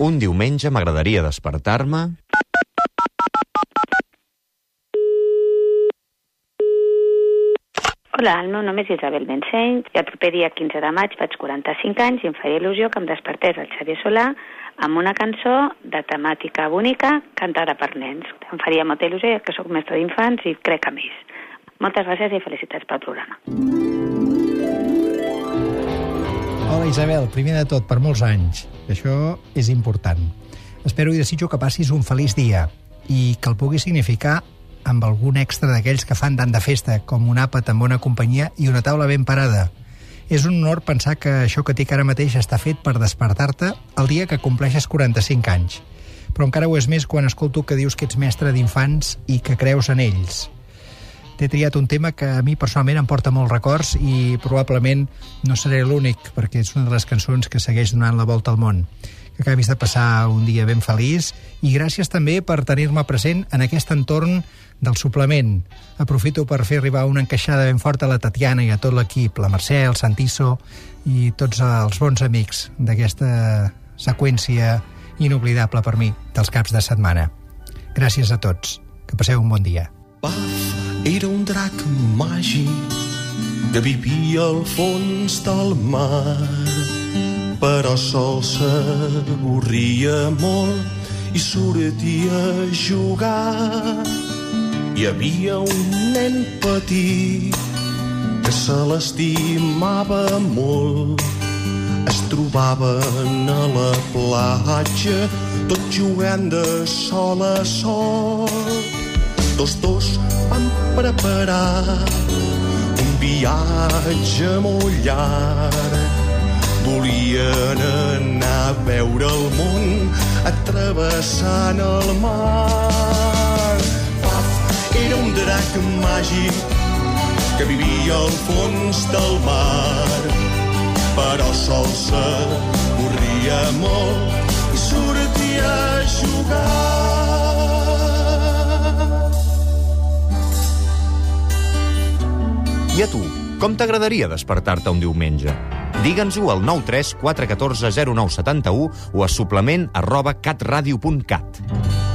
Un diumenge m'agradaria despertar-me... Hola, el meu nom és Isabel Benseny i el proper dia 15 de maig faig 45 anys i em faria il·lusió que em despertés el Xavier Solà amb una cançó de temàtica bonica cantada per nens. Em faria molta il·lusió que sóc mestre d'infants i crec que més. Moltes gràcies i felicitats pel programa. Hola Isabel, primer de tot, per molts anys. Això és important. Espero i desitjo que passis un feliç dia i que el pugui significar amb algun extra d'aquells que fan tant de festa, com un àpat amb bona companyia i una taula ben parada. És un honor pensar que això que dic ara mateix està fet per despertar-te el dia que compleixes 45 anys. Però encara ho és més quan escolto que dius que ets mestre d'infants i que creus en ells. T'he triat un tema que a mi personalment em porta molts records i probablement no seré l'únic, perquè és una de les cançons que segueix donant la volta al món que acabis de passar un dia ben feliç i gràcies també per tenir-me present en aquest entorn del suplement. Aprofito per fer arribar una encaixada ben forta a la Tatiana i a tot l'equip, la Mercè, el Santiso i tots els bons amics d'aquesta seqüència inoblidable per mi dels caps de setmana. Gràcies a tots. Que passeu un bon dia. Paf era un drac màgic que vivia al fons del mar però sol s'avorria molt i sortia a jugar. Hi havia un nen petit que se l'estimava molt. Es trobaven a la platja tot jugant de sol a sol. Tots dos van preparar un viatge molt llarg Volien anar a veure el món atrevessant el mar. Paf, era un drac màgic que vivia al fons del mar. Però sol s'avorria molt i sortia a jugar. A tu, com t'agradaria despertar-te un diumenge? Digue'ns-ho al 93 414 0971 o a suplement arroba catradio.cat.